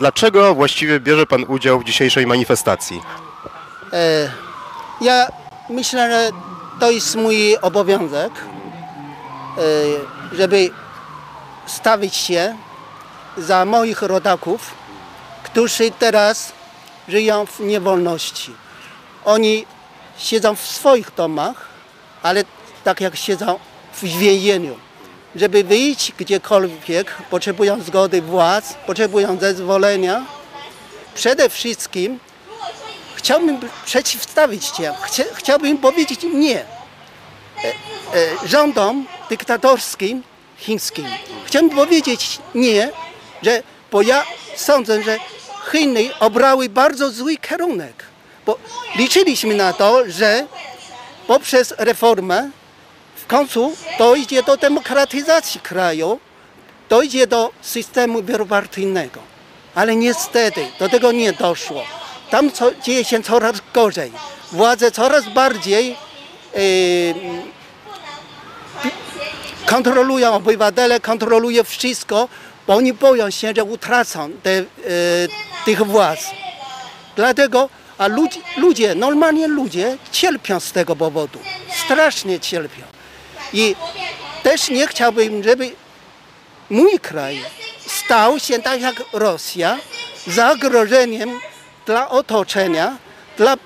Dlaczego właściwie bierze pan udział w dzisiejszej manifestacji? E, ja myślę, że to jest mój obowiązek, e, żeby stawić się za moich rodaków, którzy teraz żyją w niewolności. Oni siedzą w swoich domach, ale tak jak siedzą w więzieniu. Żeby wyjść gdziekolwiek, potrzebują zgody władz, potrzebują zezwolenia. Przede wszystkim chciałbym przeciwstawić się, chcia, chciałbym powiedzieć nie e, e, rządom dyktatorskim chińskim. Chciałbym powiedzieć nie, że, bo ja sądzę, że Chiny obrały bardzo zły kierunek, bo liczyliśmy na to, że poprzez reformę końcu dojdzie do demokratyzacji kraju, dojdzie do systemu wielopartyjnego. Ale niestety do tego nie doszło. Tam co, dzieje się coraz gorzej. Władze coraz bardziej e, kontrolują obywatele, kontrolują wszystko, bo oni boją się, że utracą te, e, tych władz. Dlatego, a ludzie, ludzie, normalnie ludzie cierpią z tego powodu. Strasznie cierpią. I też nie chciałbym, żeby mój kraj stał się tak jak Rosja zagrożeniem dla otoczenia, dla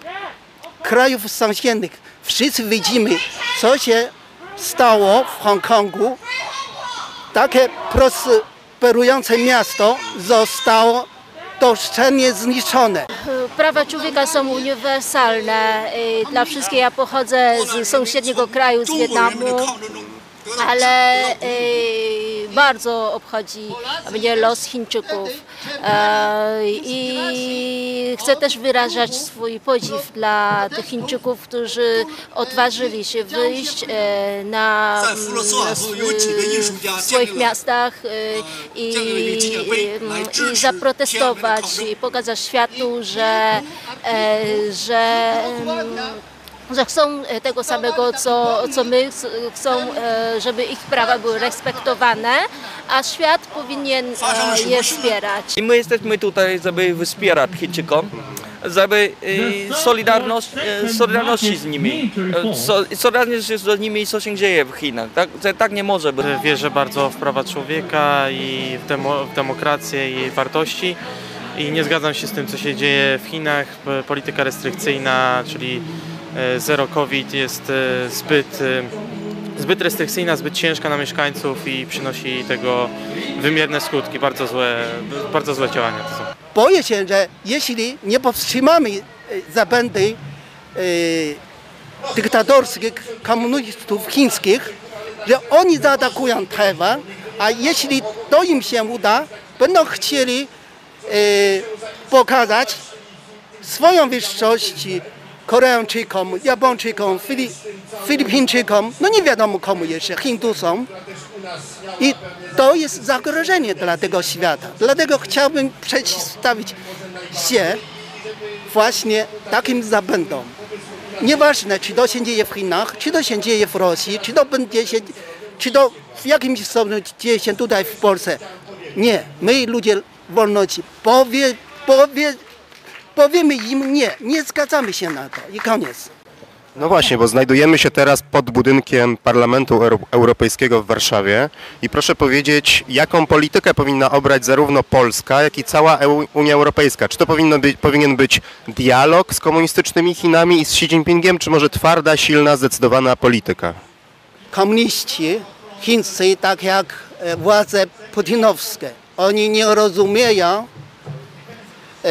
krajów sąsiednich. Wszyscy widzimy, co się stało w Hongkongu. Takie prosperujące miasto zostało doszczelnie zniszczone. Prawa człowieka są uniwersalne y, dla wszystkich. Ja pochodzę z sąsiedniego kraju, z Wietnamu, ale y, bardzo obchodzi mnie los Chińczyków. E, I chcę też wyrażać swój podziw dla tych Chińczyków, którzy odważyli się wyjść e, na, sw- w swoich miastach y, i, i, zaprotestować i pokazać światu, że, e, że mm, że chcą e, tego samego, co, co my, ch- chcą, e, żeby ich prawa były respektowane, a świat powinien e, je wspierać. I my jesteśmy tutaj, żeby wspierać Chińczykom, żeby solidarność, solidarności z nimi, so, solidarność z nimi, co się dzieje w Chinach. Tak, tak nie może być. Wierzę bardzo w prawa człowieka i w, demo, w demokrację i jej wartości. I nie zgadzam się z tym, co się dzieje w Chinach. Polityka restrykcyjna, czyli zero COVID jest e, zbyt, e, zbyt restrykcyjna, zbyt ciężka na mieszkańców i przynosi tego wymierne skutki. Bardzo złe, bardzo złe działania to są. Boję się, że jeśli nie powstrzymamy e, zapędy e, dyktatorskich komunistów chińskich, że oni zaatakują Tajwan, a jeśli to im się uda, będą chcieli e, pokazać swoją wyższość Koreańczykom, Japończykom, Fili Filipińczykom, no nie wiadomo komu jeszcze, Hindusom. I to jest zagrożenie dla tego świata. Dlatego chciałbym przeciwstawić się właśnie takim zabędom. Nieważne, czy to się dzieje w Chinach, czy to się dzieje w Rosji, czy to będzie się, czy to w jakimś stopniu dzieje się tutaj w Polsce. Nie, my ludzie wolności powie, powie, powiemy im nie, nie zgadzamy się na to i koniec. No właśnie, bo znajdujemy się teraz pod budynkiem Parlamentu Euro- Europejskiego w Warszawie i proszę powiedzieć, jaką politykę powinna obrać zarówno Polska, jak i cała EU, Unia Europejska? Czy to powinno być, powinien być dialog z komunistycznymi Chinami i z Xi Jinpingiem, czy może twarda, silna, zdecydowana polityka? komuniści chińscy, tak jak e, władze putinowskie, oni nie rozumieją e,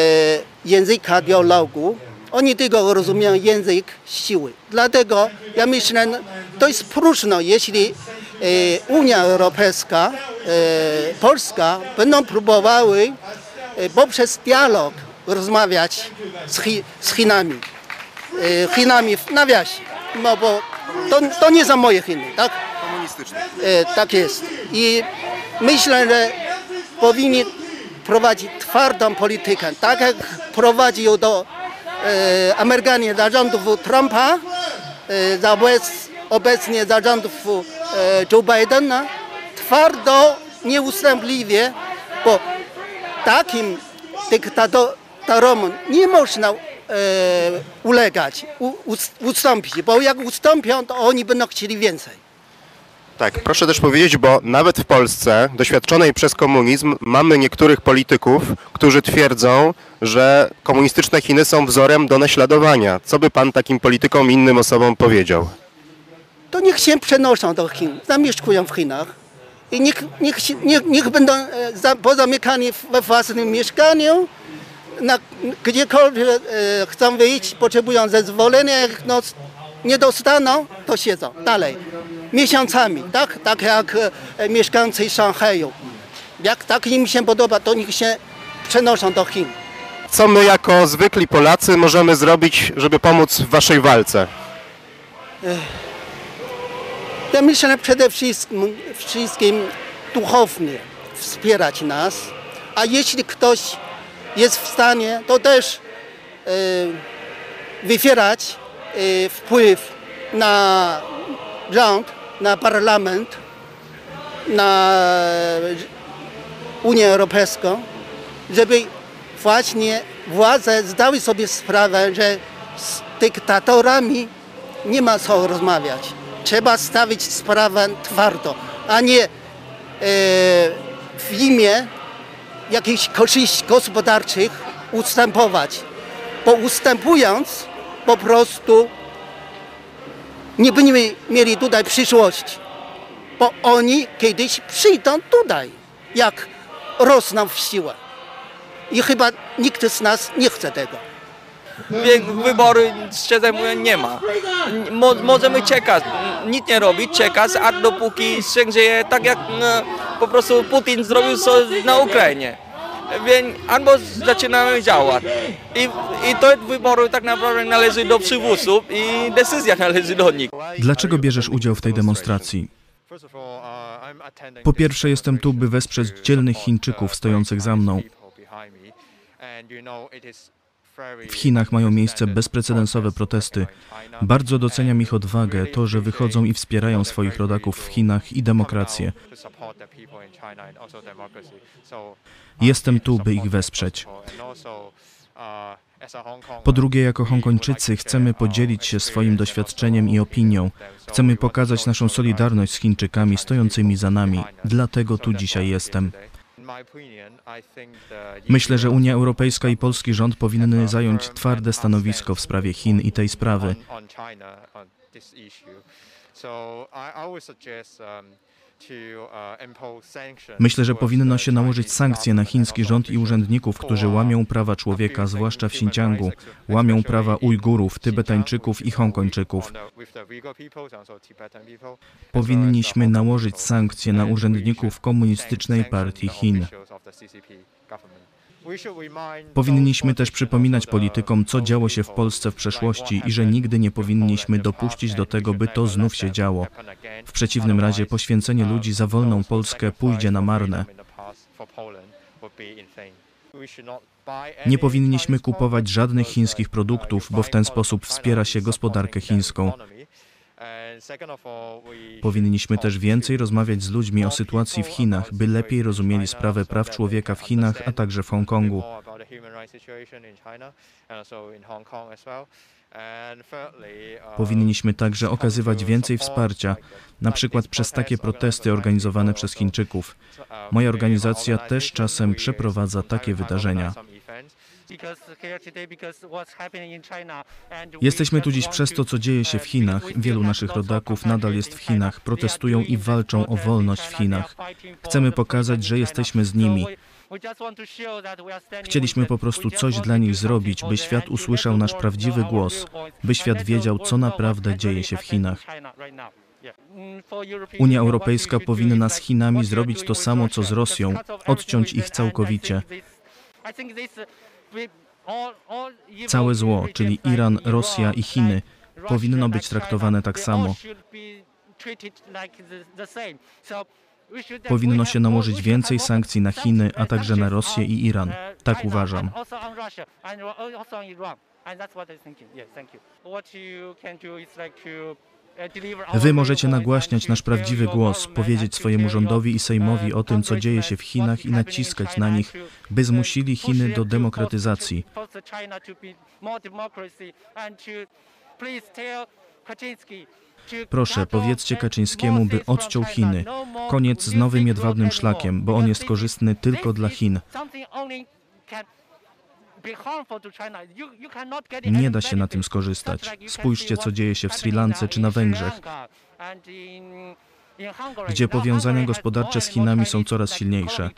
języka dialogu, oni tylko rozumieją język siły. Dlatego ja myślę, to jest próżno, jeśli e, Unia Europejska, e, Polska będą próbowały poprzez dialog rozmawiać z, Chi, z Chinami. Chinami w nawiasie, no bo to, to nie są moje Chiny, tak? E, tak jest. I myślę, że powinni prowadzić twardą politykę, tak jak prowadził do e, Amerykanie zarządów Trumpa, e, za obec, obecnie zarządów e, Joe Bidena, twardo, nieustępliwie, bo takim dyktatorom nie można e, ulegać, u, ust- ustąpić, bo jak ustąpią, to oni będą chcieli więcej. Tak, proszę też powiedzieć, bo nawet w Polsce, doświadczonej przez komunizm, mamy niektórych polityków, którzy twierdzą, że komunistyczne Chiny są wzorem do naśladowania. Co by pan takim politykom i innym osobom powiedział? To niech się przenoszą do Chin, zamieszkują w Chinach i niech, niech, niech, niech będą e, za, pozamykani we własnym mieszkaniu, na, gdziekolwiek e, chcą wyjść, potrzebują zezwolenia, jak no, nie dostaną, to siedzą dalej. Miesiącami, tak? Tak jak e, mieszkańcy Szanghaju. Jak tak im się podoba, to niech się przenoszą do Chin. Co my jako zwykli Polacy możemy zrobić, żeby pomóc w waszej walce? Ja myślę przede wszystkim, wszystkim duchownie wspierać nas, a jeśli ktoś jest w stanie, to też e, wywierać e, wpływ na rząd, na parlament, na Unię Europejską, żeby właśnie władze zdały sobie sprawę, że z dyktatorami nie ma co rozmawiać. Trzeba stawić sprawę twardo, a nie e, w imię jakichś korzyści gospodarczych ustępować. Bo ustępując po prostu nie będziemy mieli tutaj przyszłości. Bo oni kiedyś przyjdą tutaj, jak rosną w siłę. I chyba nikt z nas nie chce tego. Wybory, szczerze mówiąc, nie ma. Mo, możemy czekać, nic nie robić, czekać, a dopóki się dzieje tak jak e, po prostu Putin zrobił na Ukrainie. Więc albo zaczynamy działać. I, I to wybory tak naprawdę należy do przywódców i decyzja należy do nich. Dlaczego bierzesz udział w tej demonstracji? Po pierwsze, jestem tu, by wesprzeć dzielnych Chińczyków stojących za mną. W Chinach mają miejsce bezprecedensowe protesty. Bardzo doceniam ich odwagę, to, że wychodzą i wspierają swoich rodaków w Chinach i demokrację. Jestem tu, by ich wesprzeć. Po drugie, jako Hongkończycy chcemy podzielić się swoim doświadczeniem i opinią. Chcemy pokazać naszą solidarność z Chińczykami stojącymi za nami. Dlatego tu dzisiaj jestem. Myślę, że Unia Europejska i polski rząd powinny zająć twarde stanowisko w sprawie Chin i tej sprawy. Myślę, że powinno się nałożyć sankcje na chiński rząd i urzędników, którzy łamią prawa człowieka, zwłaszcza w Xinjiangu, łamią prawa Ujgurów, Tybetańczyków i Hongkończyków. Powinniśmy nałożyć sankcje na urzędników Komunistycznej Partii Chin. Powinniśmy też przypominać politykom, co działo się w Polsce w przeszłości i że nigdy nie powinniśmy dopuścić do tego, by to znów się działo. W przeciwnym razie poświęcenie ludzi za wolną Polskę pójdzie na marne. Nie powinniśmy kupować żadnych chińskich produktów, bo w ten sposób wspiera się gospodarkę chińską. Powinniśmy też więcej rozmawiać z ludźmi o sytuacji w Chinach, by lepiej rozumieli sprawę praw człowieka w Chinach, a także w Hongkongu. Powinniśmy także okazywać więcej wsparcia, na przykład przez takie protesty organizowane przez Chińczyków. Moja organizacja też czasem przeprowadza takie wydarzenia. Jesteśmy tu dziś przez to, co dzieje się w Chinach. Wielu naszych rodaków nadal jest w Chinach, protestują i walczą o wolność w Chinach. Chcemy pokazać, że jesteśmy z nimi. Chcieliśmy po prostu coś dla nich zrobić, by świat usłyszał nasz prawdziwy głos, by świat wiedział, co naprawdę dzieje się w Chinach. Unia Europejska powinna z Chinami zrobić to samo, co z Rosją, odciąć ich całkowicie. Całe zło, czyli Iran, Rosja i Chiny, powinno być traktowane tak samo. Powinno się nałożyć więcej sankcji na Chiny, a także na Rosję i Iran. Tak uważam. And that's what I'm thinking. Yes, thank you. What you can do is like to Wy możecie nagłaśniać nasz prawdziwy głos, powiedzieć swojemu rządowi i Sejmowi o tym, co dzieje się w Chinach i naciskać na nich, by zmusili Chiny do demokratyzacji. Proszę, powiedzcie Kaczyńskiemu, by odciął Chiny. Koniec z nowym jedwabnym szlakiem, bo on jest korzystny tylko dla Chin. Nie da się na tym skorzystać. Spójrzcie, co dzieje się w Sri Lance czy na Węgrzech, gdzie powiązania gospodarcze z Chinami są coraz silniejsze.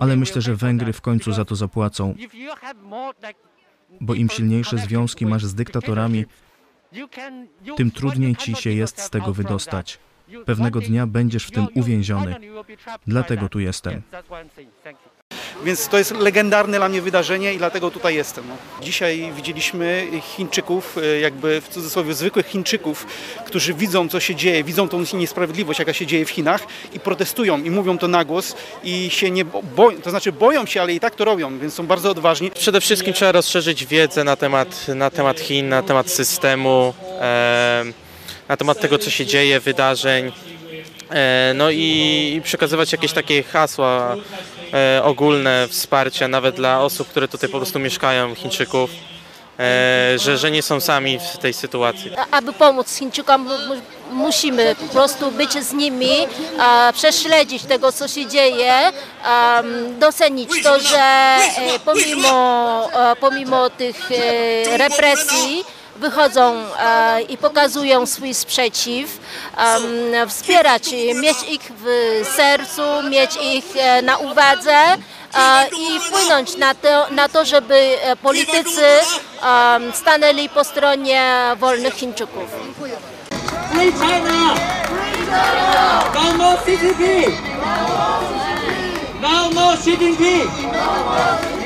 Ale myślę, że Węgry w końcu za to zapłacą, bo im silniejsze związki masz z dyktatorami, tym trudniej ci się jest z tego wydostać. Pewnego dnia będziesz w tym uwięziony. Dlatego tu jestem. Więc to jest legendarne dla mnie wydarzenie i dlatego tutaj jestem. No. Dzisiaj widzieliśmy Chińczyków, e, jakby w cudzysłowie zwykłych Chińczyków, którzy widzą co się dzieje, widzą tą niesprawiedliwość jaka się dzieje w Chinach i protestują i mówią to na głos i się nie boją, to znaczy boją się, ale i tak to robią, więc są bardzo odważni. Przede wszystkim trzeba rozszerzyć wiedzę na temat, na temat Chin, na temat systemu, na temat tego, co się dzieje, wydarzeń. E, no i przekazywać jakieś takie hasła e, ogólne wsparcia, nawet dla osób, które tutaj po prostu mieszkają, Chińczyków, e, że, że nie są sami w tej sytuacji. A- Aby pomóc Chińczykom, mu- mu- musimy po prostu być z nimi, a, prześledzić tego, co się dzieje, a, docenić to, że e, pomimo, e, pomimo tych e, represji wychodzą e, i pokazują swój sprzeciw, wspierać, mieć ich w sercu, mieć ich e, na uwadze e, i wpłynąć na to, na to żeby politycy stanęli po stronie wolnych Chińczyków. Free more CCP! No more Xi Jinping!